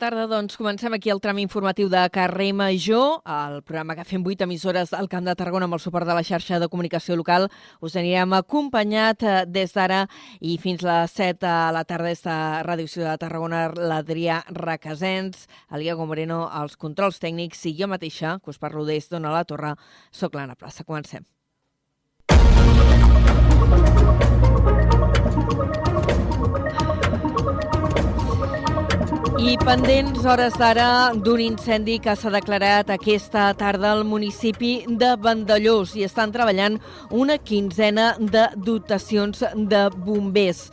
tarda, doncs, comencem aquí el tram informatiu de Carrer Major, el programa que fem 8 emissores al Camp de Tarragona amb el suport de la xarxa de comunicació local. Us anirem acompanyat eh, des d'ara i fins les 7 a la tarda des de Ràdio Ciutat de Tarragona, l'Adrià Requesens, el Diego Moreno, els controls tècnics i jo mateixa, que us parlo des d'Ona la Torre, soc l'Anna Plaça. Comencem. I pendents hores d'ara d'un incendi que s'ha declarat aquesta tarda al municipi de Vandellós i estan treballant una quinzena de dotacions de bombers.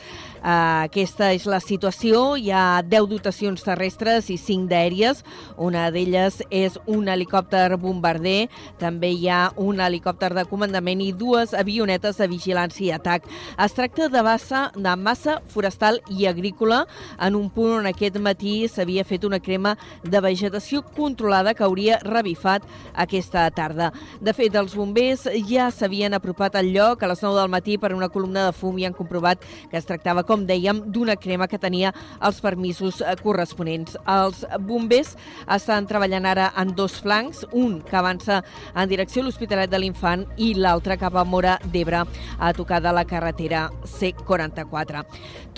Uh, aquesta és la situació. Hi ha 10 dotacions terrestres i 5 d'aèries. Una d'elles és un helicòpter bombarder. També hi ha un helicòpter de comandament i dues avionetes de vigilància i atac. Es tracta de, bassa, de massa forestal i agrícola en un punt on aquest matí s'havia fet una crema de vegetació controlada que hauria revifat aquesta tarda. De fet, els bombers ja s'havien apropat al lloc a les 9 del matí per una columna de fum i han comprovat que es tractava com dèiem, d'una crema que tenia els permisos eh, corresponents. Els bombers estan treballant ara en dos flancs, un que avança en direcció a l'Hospitalet de l'Infant i l'altre cap a Mora d'Ebre, a tocar de la carretera C44.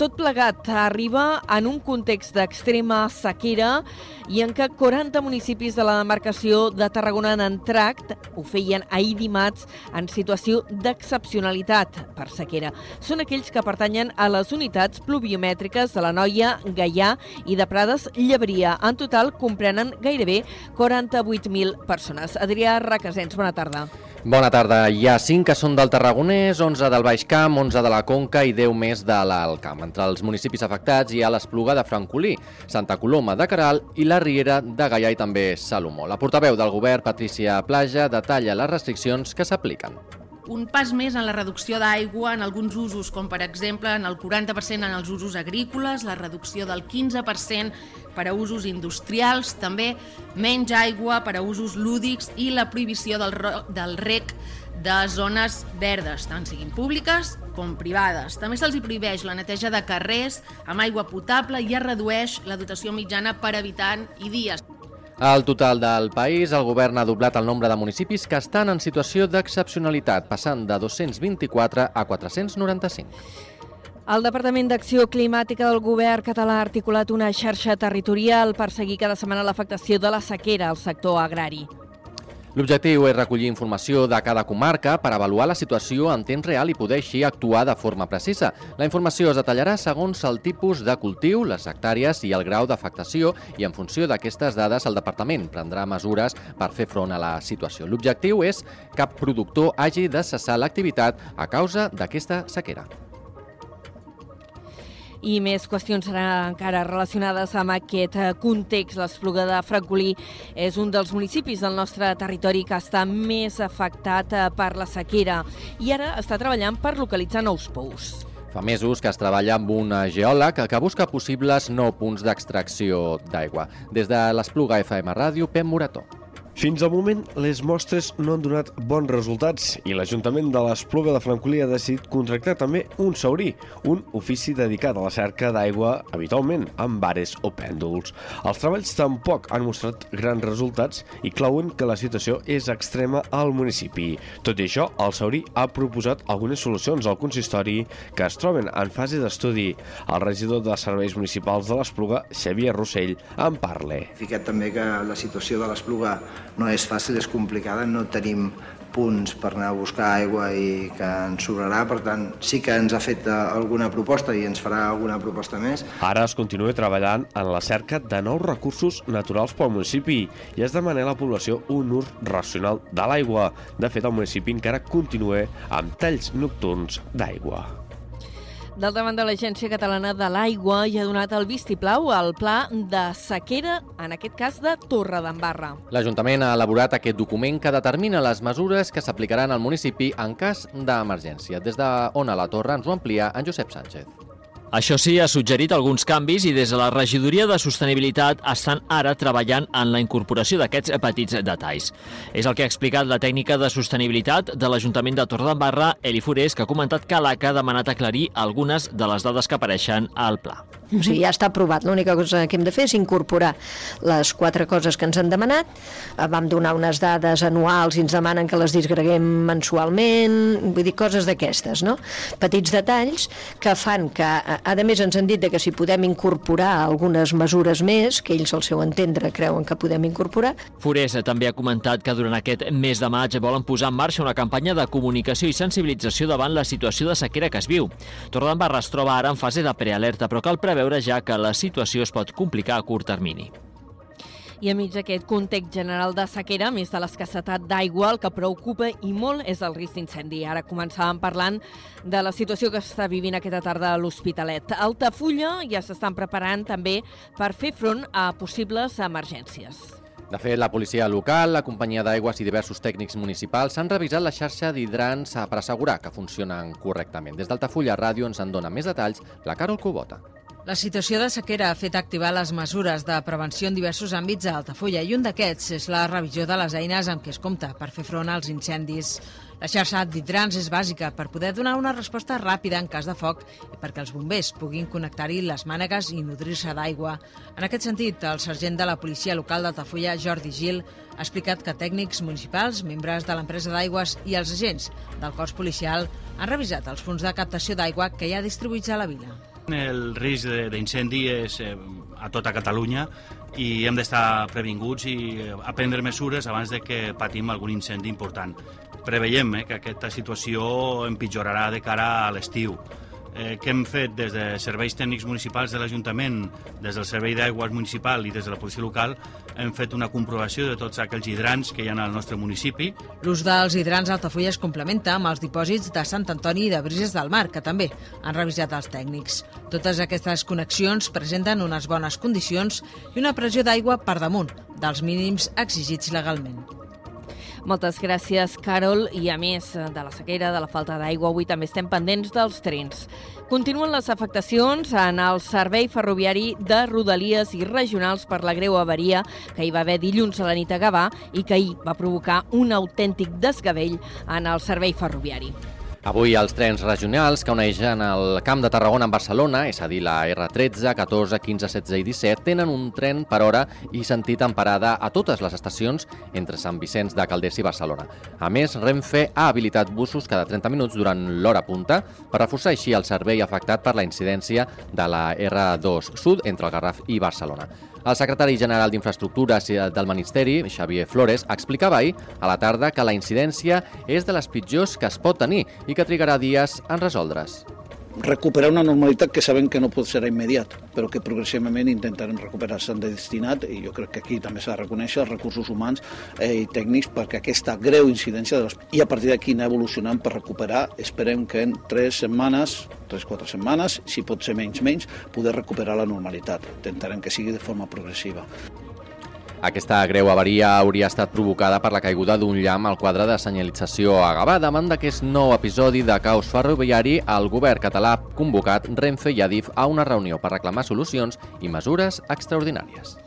Tot plegat arriba en un context d'extrema sequera i en què 40 municipis de la demarcació de Tarragona han entrat, ho feien ahir dimarts, en situació d'excepcionalitat per sequera. Són aquells que pertanyen a les unitats pluviomètriques de la Noia, Gaià i de Prades Llebria. En total comprenen gairebé 48.000 persones. Adrià Requesens, bona tarda. Bona tarda. Hi ha 5 que són del Tarragonès, 11 del Baix Camp, 11 de la Conca i 10 més de l'Alt Camp. Entre els municipis afectats hi ha l'Espluga de Francolí, Santa Coloma de Caral i la Riera de Gaià i també Salomó. La portaveu del govern, Patricia Plaja, detalla les restriccions que s'apliquen un pas més en la reducció d'aigua en alguns usos, com per exemple en el 40% en els usos agrícoles, la reducció del 15% per a usos industrials, també menys aigua per a usos lúdics i la prohibició del, del rec de zones verdes, tant siguin públiques com privades. També se'ls prohibeix la neteja de carrers amb aigua potable i es redueix la dotació mitjana per habitant i dies. Al total del país, el govern ha doblat el nombre de municipis que estan en situació d'excepcionalitat, passant de 224 a 495. El Departament d'Acció Climàtica del Govern català ha articulat una xarxa territorial per seguir cada setmana l'afectació de la sequera al sector agrari. L'objectiu és recollir informació de cada comarca per avaluar la situació en temps real i poder així actuar de forma precisa. La informació es detallarà segons el tipus de cultiu, les hectàrees i el grau d'afectació i en funció d'aquestes dades el departament prendrà mesures per fer front a la situació. L'objectiu és que cap productor hagi de cessar l'activitat a causa d'aquesta sequera. I més qüestions seran encara relacionades amb aquest eh, context. L'Espluga de Francolí és un dels municipis del nostre territori que està més afectat eh, per la sequera i ara està treballant per localitzar nous pous. Fa mesos que es treballa amb un geòleg que busca possibles nou punts d'extracció d'aigua. Des de l'Espluga FM Ràdio, Pep Morató. Fins al moment, les mostres no han donat bons resultats i l'Ajuntament de l'Espluga de Francolí ha decidit contractar també un saurí, un ofici dedicat a la cerca d'aigua habitualment amb bares o pèndols. Els treballs tampoc han mostrat grans resultats i clauen que la situació és extrema al municipi. Tot i això, el saurí ha proposat algunes solucions al consistori que es troben en fase d'estudi. El regidor de Serveis Municipals de l'Espluga, Xavier Rossell, en parla. Ficat també que la situació de l'Espluga no és fàcil, és complicada, no tenim punts per anar a buscar aigua i que ens sobrarà, per tant sí que ens ha fet eh, alguna proposta i ens farà alguna proposta més. Ara es continua treballant en la cerca de nous recursos naturals pel municipi i es demana a la població un ús racional de l'aigua. De fet, el municipi encara continua amb talls nocturns d'aigua. D'altra banda, l'Agència Catalana de l'Aigua ja ha donat el vistiplau al pla de sequera, en aquest cas de Torredembarra. L'Ajuntament ha elaborat aquest document que determina les mesures que s'aplicaran al municipi en cas d'emergència. Des de on a la Torre ens ho amplia en Josep Sánchez. Això sí, ha suggerit alguns canvis i des de la regidoria de sostenibilitat estan ara treballant en la incorporació d'aquests petits detalls. És el que ha explicat la tècnica de sostenibilitat de l'Ajuntament de Torredembarra, Eli Forés, que ha comentat que l'ACA ha demanat aclarir algunes de les dades que apareixen al pla. O sigui, ja està aprovat. L'única cosa que hem de fer és incorporar les quatre coses que ens han demanat. Eh, Vam donar unes dades anuals i ens demanen que les disgreguem mensualment, vull dir, coses d'aquestes, no? Petits detalls que fan que, a a més, ens han dit que si podem incorporar algunes mesures més, que ells al seu entendre creuen que podem incorporar. Forés també ha comentat que durant aquest mes de maig volen posar en marxa una campanya de comunicació i sensibilització davant la situació de sequera que es viu. Torredembarra es troba ara en fase de prealerta, però cal preveure ja que la situació es pot complicar a curt termini. I enmig d'aquest context general de sequera, a més de l'escassetat d'aigua, el que preocupa i molt és el risc d'incendi. Ara començàvem parlant de la situació que està vivint aquesta tarda a l'Hospitalet. A Altafulla ja s'estan preparant també per fer front a possibles emergències. De fet, la policia local, la companyia d'aigües i diversos tècnics municipals han revisat la xarxa d'hidrants per assegurar que funcionen correctament. Des d'Altafulla Ràdio ens en dona més detalls la Carol Cubota. La situació de sequera ha fet activar les mesures de prevenció en diversos àmbits a Altafulla i un d'aquests és la revisió de les eines amb què es compta per fer front als incendis. La xarxa d'hidrants és bàsica per poder donar una resposta ràpida en cas de foc i perquè els bombers puguin connectar-hi les mànegues i nodrir-se d'aigua. En aquest sentit, el sergent de la policia local d'Altafulla, Jordi Gil, ha explicat que tècnics municipals, membres de l'empresa d'aigües i els agents del cos policial han revisat els punts de captació d'aigua que hi ha distribuïts a la vila. El risc d'incendi és eh, a tota Catalunya i hem d'estar previnguts i eh, a prendre mesures abans de que patim algun incendi important. Preveiem eh, que aquesta situació empitjorarà de cara a l'estiu. Eh, què hem fet des de serveis tècnics municipals de l'Ajuntament, des del Servei d'Aigües Municipal i des de la policia local, hem fet una comprovació de tots aquells hidrants que hi ha al nostre municipi L'ús dels hidrants Altafulla es complementa amb els dipòsits de Sant Antoni i de Brises del Mar, que també han revisat els tècnics. Totes aquestes connexions presenten unes bones condicions i una pressió d'aigua per damunt dels mínims exigits legalment. Moltes gràcies, Carol. I a més de la sequera, de la falta d'aigua, avui també estem pendents dels trens. Continuen les afectacions en el servei ferroviari de Rodalies i regionals per la greu avaria que hi va haver dilluns a la nit a Gavà i que ahir va provocar un autèntic desgavell en el servei ferroviari. Avui els trens regionals que uneixen el Camp de Tarragona amb Barcelona, és a dir, la R13, 14, 15, 16 i 17, tenen un tren per hora i sentit en parada a totes les estacions entre Sant Vicenç de Calders i Barcelona. A més, Renfe ha habilitat busos cada 30 minuts durant l'hora punta per reforçar així el servei afectat per la incidència de la R2 Sud entre el Garraf i Barcelona. El secretari general d'Infraestructures del Ministeri, Xavier Flores, explicava ahir a la tarda que la incidència és de les pitjors que es pot tenir i que trigarà dies en resoldre's. Recuperar una normalitat que sabem que no pot ser immediat, però que progressivament intentarem recuperar. S'han de destinat, i jo crec que aquí també s'ha de reconèixer, els recursos humans eh, i tècnics perquè aquesta greu incidència de les... i a partir d'aquí anar evolucionant per recuperar, esperem que en tres setmanes, tres, quatre setmanes, si pot ser menys, menys, poder recuperar la normalitat. Intentarem que sigui de forma progressiva. Aquesta greu avaria hauria estat provocada per la caiguda d'un llamp al quadre de senyalització a Gavà. Davant d'aquest nou episodi de caos ferroviari, el govern català ha convocat Renfe i Adif a una reunió per reclamar solucions i mesures extraordinàries.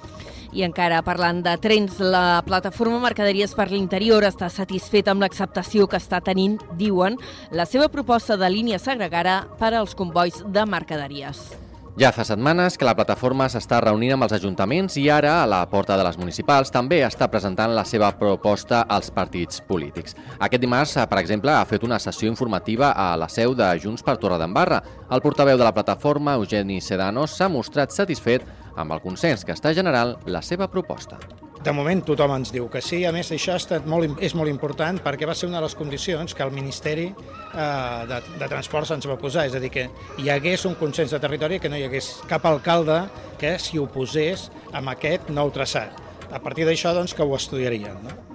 I encara parlant de trens, la plataforma Mercaderies per l'Interior està satisfeta amb l'acceptació que està tenint, diuen, la seva proposta de línia segregada per als convois de mercaderies. Ja fa setmanes que la plataforma s'està reunint amb els ajuntaments i ara, a la porta de les municipals, també està presentant la seva proposta als partits polítics. Aquest dimarts, per exemple, ha fet una sessió informativa a la seu de Junts per Torredembarra. El portaveu de la plataforma, Eugeni Sedanos, s'ha mostrat satisfet amb el consens que està generant la seva proposta. De moment tothom ens diu que sí, a més això ha estat molt, és molt important perquè va ser una de les condicions que el Ministeri eh, de, de Transports ens va posar, és a dir, que hi hagués un consens de territori, que no hi hagués cap alcalde que s'hi oposés amb aquest nou traçat. A partir d'això, doncs, que ho estudiarien. No?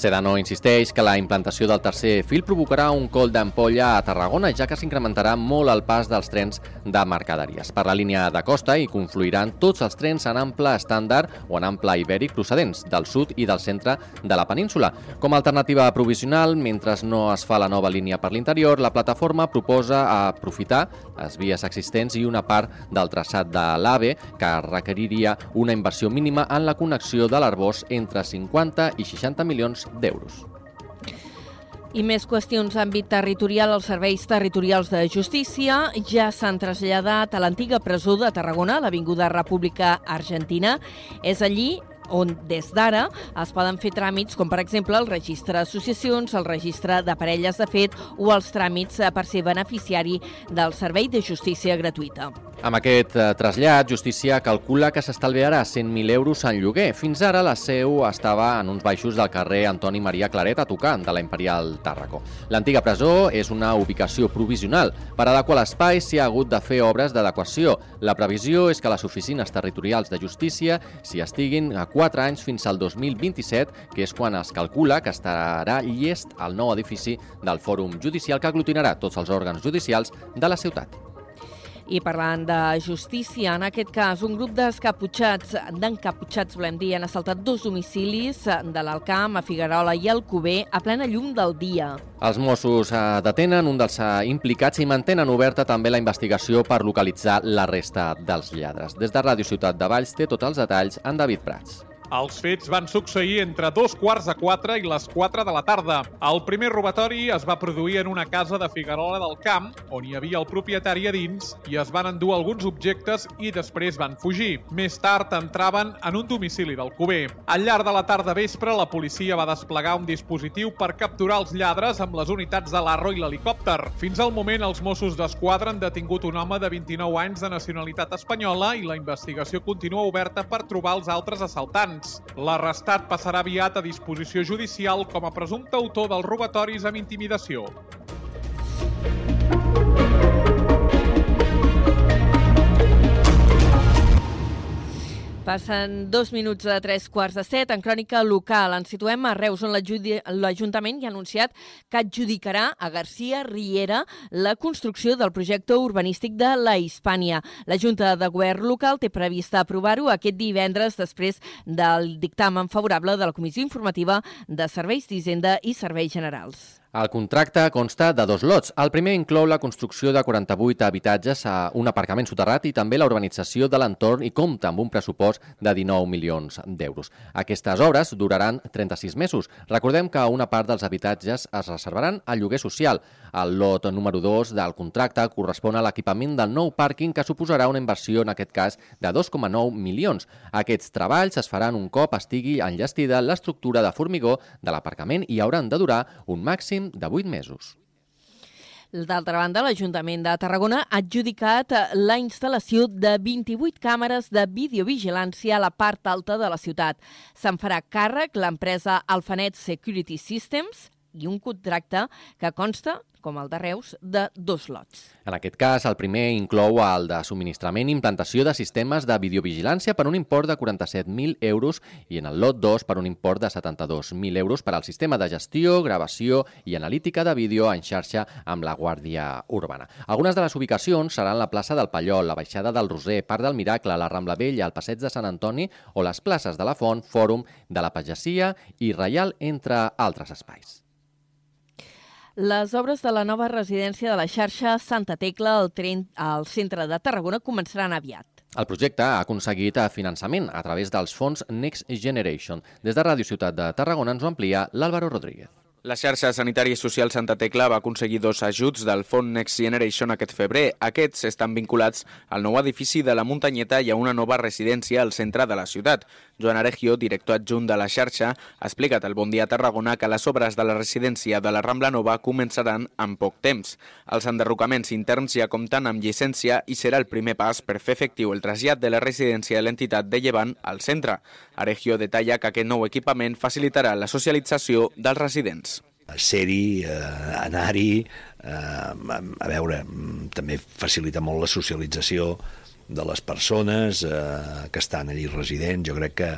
Sedano insisteix que la implantació del tercer fil provocarà un coll d'ampolla a Tarragona, ja que s'incrementarà molt el pas dels trens de mercaderies. Per la línia de costa hi confluiran tots els trens en ample estàndard o en ample ibèric procedents del sud i del centre de la península. Com a alternativa provisional, mentre no es fa la nova línia per l'interior, la plataforma proposa aprofitar les vies existents i una part del traçat de l'AVE, que requeriria una inversió mínima en la connexió de l'Arbós entre 50 i 60 milions d'euros. I més qüestions d'àmbit territorial. Els serveis territorials de justícia ja s'han traslladat a l'antiga presó de Tarragona, l'Avinguda República Argentina. És allí on des d'ara es poden fer tràmits com, per exemple, el registre d'associacions, el registre de parelles de fet o els tràmits per ser beneficiari del servei de justícia gratuïta. Amb aquest eh, trasllat, Justícia calcula que s'estalviarà 100.000 euros en lloguer. Fins ara la seu estava en uns baixos del carrer Antoni Maria Claret a tocar de la Imperial Tàrraco. L'antiga presó és una ubicació provisional. Per adequar l'espai s'hi ha hagut de fer obres d'adequació. La previsió és que les oficines territorials de justícia s'hi estiguin a 4 anys fins al 2027, que és quan es calcula que estarà llest el nou edifici del Fòrum Judicial que aglutinarà tots els òrgans judicials de la ciutat. I parlant de justícia, en aquest cas, un grup d'escaputxats, d'encaputxats, volem dir, han assaltat dos domicilis de l'Alcamp, a Figuerola i Alcover a plena llum del dia. Els Mossos eh, detenen un dels eh, implicats i mantenen oberta també la investigació per localitzar la resta dels lladres. Des de Ràdio Ciutat de Valls té tots els detalls en David Prats. Els fets van succeir entre dos quarts de quatre i les quatre de la tarda. El primer robatori es va produir en una casa de Figuerola del Camp, on hi havia el propietari a dins, i es van endur alguns objectes i després van fugir. Més tard entraven en un domicili del Cuber. Al llarg de la tarda vespre, la policia va desplegar un dispositiu per capturar els lladres amb les unitats de l'Arro i l'helicòpter. Fins al moment, els Mossos d'Esquadra han detingut un home de 29 anys de nacionalitat espanyola i la investigació continua oberta per trobar els altres assaltants anys. L'arrestat passarà aviat a disposició judicial com a presumpte autor dels robatoris amb intimidació. Passen dos minuts de tres quarts de set. En crònica local ens situem a Reus, on l'Ajuntament ja ha anunciat que adjudicarà a Garcia Riera la construcció del projecte urbanístic de la Hispània. La Junta de Govern local té previst aprovar-ho aquest divendres després del dictamen favorable de la Comissió Informativa de Serveis d'Hisenda i Serveis Generals. El contracte consta de dos lots. El primer inclou la construcció de 48 habitatges a un aparcament soterrat i també la urbanització de l'entorn i compta amb un pressupost de 19 milions d'euros. Aquestes obres duraran 36 mesos. Recordem que una part dels habitatges es reservaran al lloguer social. El lot número 2 del contracte correspon a l'equipament del nou pàrquing que suposarà una inversió, en aquest cas, de 2,9 milions. Aquests treballs es faran un cop estigui enllestida l'estructura de formigó de l'aparcament i hauran de durar un màxim màxim de 8 mesos. D'altra banda, l'Ajuntament de Tarragona ha adjudicat la instal·lació de 28 càmeres de videovigilància a la part alta de la ciutat. Se'n farà càrrec l'empresa Alphanet Security Systems i un contracte que consta com el de Reus, de dos lots. En aquest cas, el primer inclou el de subministrament i implantació de sistemes de videovigilància per un import de 47.000 euros i en el lot 2 per un import de 72.000 euros per al sistema de gestió, gravació i analítica de vídeo en xarxa amb la Guàrdia Urbana. Algunes de les ubicacions seran la plaça del Pallol, la baixada del Roser, Parc del Miracle, la Rambla Vella, el Passeig de Sant Antoni o les places de la Font, Fòrum de la Pagesia i Reial, entre altres espais. Les obres de la nova residència de la xarxa Santa Tecla al, tren, al centre de Tarragona començaran aviat. El projecte ha aconseguit finançament a través dels fons Next Generation. Des de Ràdio Ciutat de Tarragona ens ho amplia l'Àlvaro Rodríguez. La xarxa sanitària i social Santa Tecla va aconseguir dos ajuts del Fons Next Generation aquest febrer. Aquests estan vinculats al nou edifici de la Muntanyeta i a una nova residència al centre de la ciutat. Joan Aregio, director adjunt de la xarxa, ha explicat al Bon Dia Tarragona que les obres de la residència de la Rambla Nova començaran en poc temps. Els enderrocaments interns ja compten amb llicència i serà el primer pas per fer efectiu el trasllat de la residència de l'entitat de Llevant al centre. Aregio detalla que aquest nou equipament facilitarà la socialització dels residents ser-hi, eh, anar-hi, eh, a veure, també facilita molt la socialització de les persones eh, que estan allí residents. Jo crec que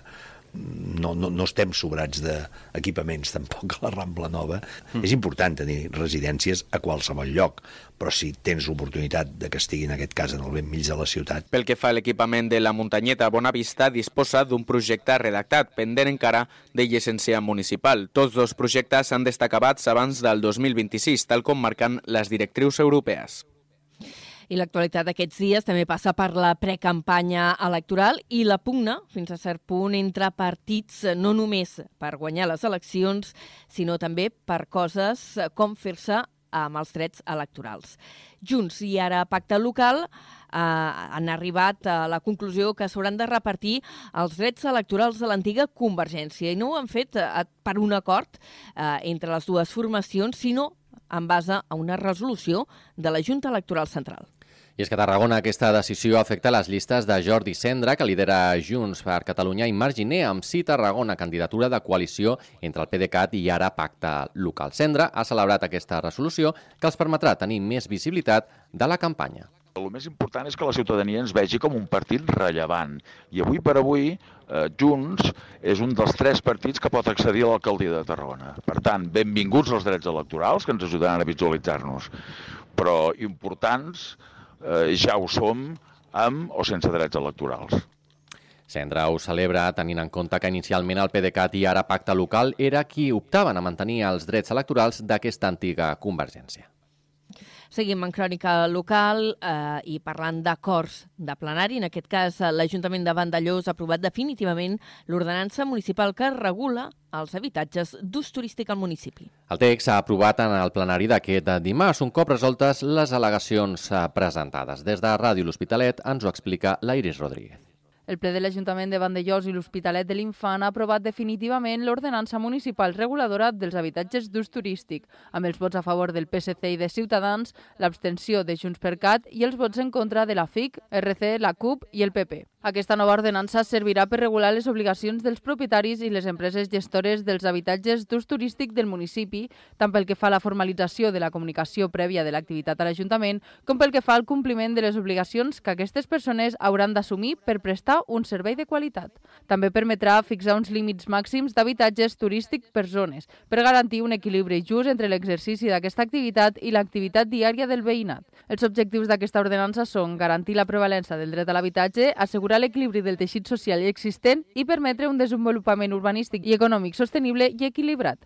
no, no, no estem sobrats d'equipaments tampoc a la Rambla Nova. Mm. És important tenir residències a qualsevol lloc, però si tens l'oportunitat de que estigui en aquest cas en el ben mig de la ciutat. Pel que fa a l'equipament de la muntanyeta Bonavista, disposa d'un projecte redactat, pendent encara de llicència municipal. Tots dos projectes han d'estar acabats abans del 2026, tal com marquen les directrius europees. I l'actualitat d'aquests dies també passa per la precampanya electoral i la pugna, fins a cert punt, entre partits, no només per guanyar les eleccions, sinó també per coses com fer-se amb els drets electorals. Junts i ara Pacte Local eh, han arribat a la conclusió que s'hauran de repartir els drets electorals de l'antiga Convergència i no ho han fet eh, per un acord eh, entre les dues formacions, sinó en base a una resolució de la Junta Electoral Central. I és que a Tarragona aquesta decisió afecta les llistes de Jordi Cendra, que lidera Junts per Catalunya, i Marginer, amb sí Tarragona, candidatura de coalició entre el PDeCAT i ara pacte local. Cendra ha celebrat aquesta resolució que els permetrà tenir més visibilitat de la campanya. El més important és que la ciutadania ens vegi com un partit rellevant. I avui per avui, eh, Junts és un dels tres partits que pot accedir a l'alcaldia de Tarragona. Per tant, benvinguts els drets electorals, que ens ajudaran a visualitzar-nos. Però importants eh, ja ho som amb o sense drets electorals. Cendra ho celebra tenint en compte que inicialment el PDeCAT i ara Pacte Local era qui optaven a mantenir els drets electorals d'aquesta antiga convergència. Seguim en crònica local eh, i parlant d'acords de plenari. En aquest cas, l'Ajuntament de Vandellós ha aprovat definitivament l'ordenança municipal que regula els habitatges d'ús turístic al municipi. El text s'ha aprovat en el plenari d'aquest dimarts, un cop resoltes les al·legacions eh, presentades. Des de Ràdio L'Hospitalet ens ho explica l'Iris Rodríguez. El ple de l'Ajuntament de Vandellós i l'Hospitalet de l'Infant ha aprovat definitivament l'ordenança municipal reguladora dels habitatges d'ús turístic, amb els vots a favor del PSC i de Ciutadans, l'abstenció de Junts per Cat i els vots en contra de la FIC, RC, la CUP i el PP. Aquesta nova ordenança servirà per regular les obligacions dels propietaris i les empreses gestores dels habitatges d'ús turístic del municipi, tant pel que fa a la formalització de la comunicació prèvia de l'activitat a l'Ajuntament, com pel que fa al compliment de les obligacions que aquestes persones hauran d'assumir per prestar un servei de qualitat. També permetrà fixar uns límits màxims d'habitatges turístics per zones, per garantir un equilibri just entre l'exercici d'aquesta activitat i l'activitat diària del veïnat. Els objectius d'aquesta ordenança són garantir la prevalença del dret a l'habitatge, assegurar assegurar l'equilibri del teixit social existent i permetre un desenvolupament urbanístic i econòmic sostenible i equilibrat.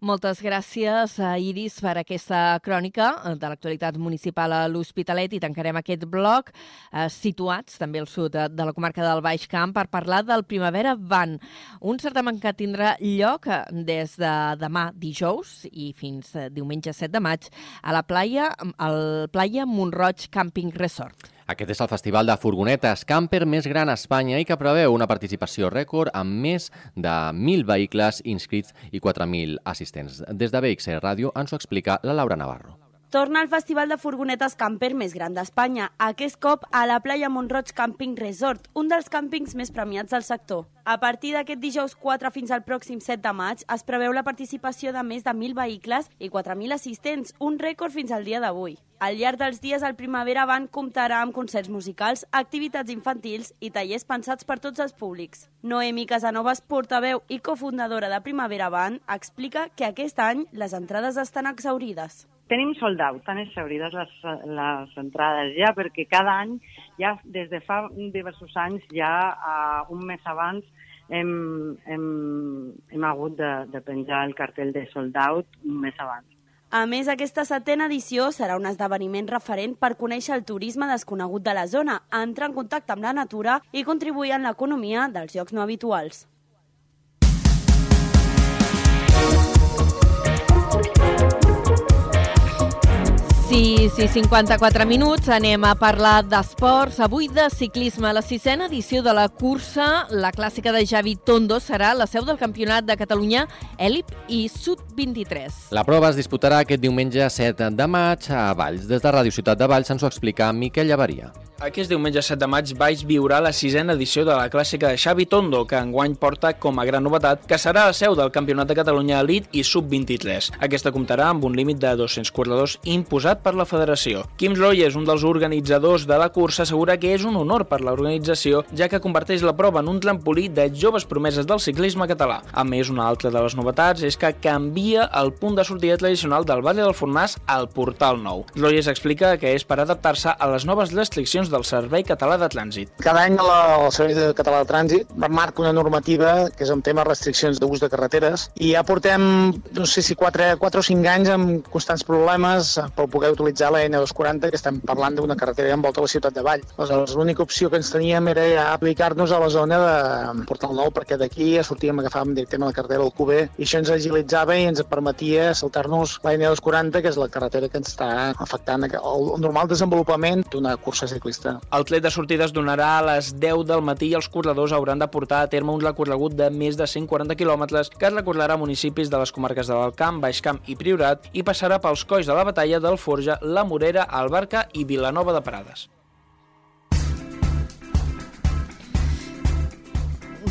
Moltes gràcies, a Iris, per aquesta crònica de l'actualitat municipal a l'Hospitalet i tancarem aquest bloc eh, situats també al sud de, de la comarca del Baix Camp per parlar del Primavera Van, un certamen que tindrà lloc eh, des de demà dijous i fins eh, diumenge 7 de maig a la playa, al Playa Montroig Camping Resort. Aquest és el festival de furgonetes camper més gran a Espanya i que preveu una participació rècord amb més de 1.000 vehicles inscrits i 4.000 assistents. Des de BXR Ràdio ens ho explica la Laura Navarro. Torna al Festival de Furgonetes Camper més gran d'Espanya, aquest cop a la Playa Montroig Camping Resort, un dels càmpings més premiats del sector. A partir d'aquest dijous 4 fins al pròxim 7 de maig es preveu la participació de més de 1.000 vehicles i 4.000 assistents, un rècord fins al dia d'avui. Al llarg dels dies, el Primavera Van comptarà amb concerts musicals, activitats infantils i tallers pensats per tots els públics. Noemi Casanovas, portaveu i cofundadora de Primavera Van, explica que aquest any les entrades estan exaurides tenim sold out, tan exaurides les, les entrades ja, perquè cada any, ja des de fa diversos anys, ja uh, un mes abans, hem, hem, hem hagut de, de penjar el cartell de sold out un mes abans. A més, aquesta setena edició serà un esdeveniment referent per conèixer el turisme desconegut de la zona, entrar en contacte amb la natura i contribuir en l'economia dels llocs no habituals. Sí, sí, 54 minuts. Anem a parlar d'esports. Avui de ciclisme. La sisena edició de la cursa, la clàssica de Javi Tondo, serà la seu del Campionat de Catalunya Elip i Sud-23. La prova es disputarà aquest diumenge 7 de maig a Valls. Des de Ràdio Ciutat de Valls ens ho explica Miquel Llavaria. Aquest diumenge 7 de maig Valls viurà la sisena edició de la clàssica de Xavi Tondo, que enguany porta com a gran novetat que serà la seu del Campionat de Catalunya Elite i Sub-23. Aquesta comptarà amb un límit de 200 corredors imposat per la federació. Quim Loyes, un dels organitzadors de la cursa, assegura que és un honor per l'organització, ja que converteix la prova en un trampolí de joves promeses del ciclisme català. A més, una altra de les novetats és que canvia el punt de sortida tradicional del Valle del Fornàs al Portal Nou. Loyes explica que és per adaptar-se a les noves restriccions del Servei Català de Trànsit. Cada any el Servei Català de Trànsit marca una normativa que és en tema restriccions d'ús de carreteres i ja portem, no sé si 4, 4 o 5 anys amb constants problemes per poder utilitzar la N240 que estem parlant d'una carretera en volta a la ciutat de Vall. Aleshores, l'única opció que ens teníem era ja aplicar-nos a la zona de Portal Nou perquè d'aquí ja sortíem, agafàvem directament la carretera del QB i això ens agilitzava i ens permetia saltar-nos la N240 que és la carretera que ens està afectant el, normal desenvolupament d'una cursa ciclista. El tret de sortida es donarà a les 10 del matí i els corredors hauran de portar a terme un recorregut de més de 140 quilòmetres que es recorrerà a municipis de les comarques de l'Alcamp, Baixcamp i Priorat i passarà pels colls de la batalla del Forja, la Morera, Albarca i Vilanova de Prades.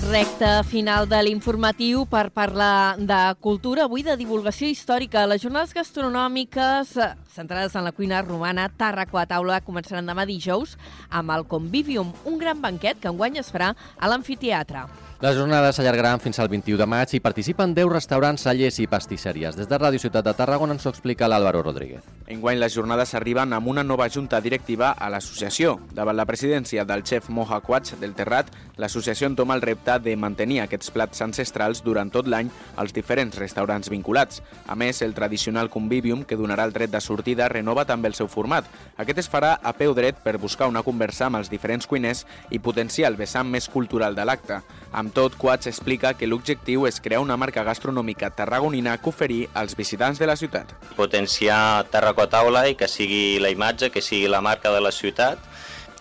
Recte final de l'informatiu per parlar de cultura, avui de divulgació històrica. Les jornades gastronòmiques centrades en la cuina romana, Tàrraco a taula, començaran demà dijous amb el Convivium, un gran banquet que enguany es farà a l'amfiteatre. Les jornades s'allargaran fins al 21 de maig i participen 10 restaurants, cellers i pastisseries. Des de Ràdio Ciutat de Tarragona ens ho explica l'Àlvaro Rodríguez. Enguany les jornades arriben amb una nova junta directiva a l'associació. Davant la presidència del xef Moja Quats del Terrat, l'associació entoma el repte de mantenir aquests plats ancestrals durant tot l'any als diferents restaurants vinculats. A més, el tradicional convivium que donarà el dret de sortida renova també el seu format. Aquest es farà a peu dret per buscar una conversa amb els diferents cuiners i potenciar el vessant més cultural de l'acte. Amb tot, Quats explica que l'objectiu és crear una marca gastronòmica tarragonina que oferir als visitants de la ciutat. Potenciar Tarraco a taula i que sigui la imatge, que sigui la marca de la ciutat.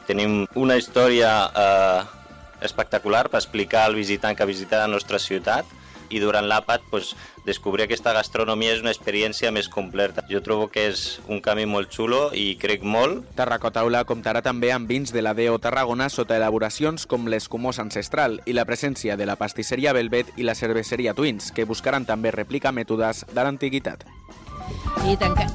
Tenim una història eh, espectacular per explicar al visitant que visita la nostra ciutat i durant l'àpat pues, descobrir aquesta gastronomia és una experiència més completa. Jo trobo que és un camí molt xulo i crec molt. Tarracotaula comptarà també amb vins de la DO Tarragona sota elaboracions com l'escumós ancestral i la presència de la pastisseria Velvet i la cerveseria Twins, que buscaran també replicar mètodes de l'antiguitat. I tanca...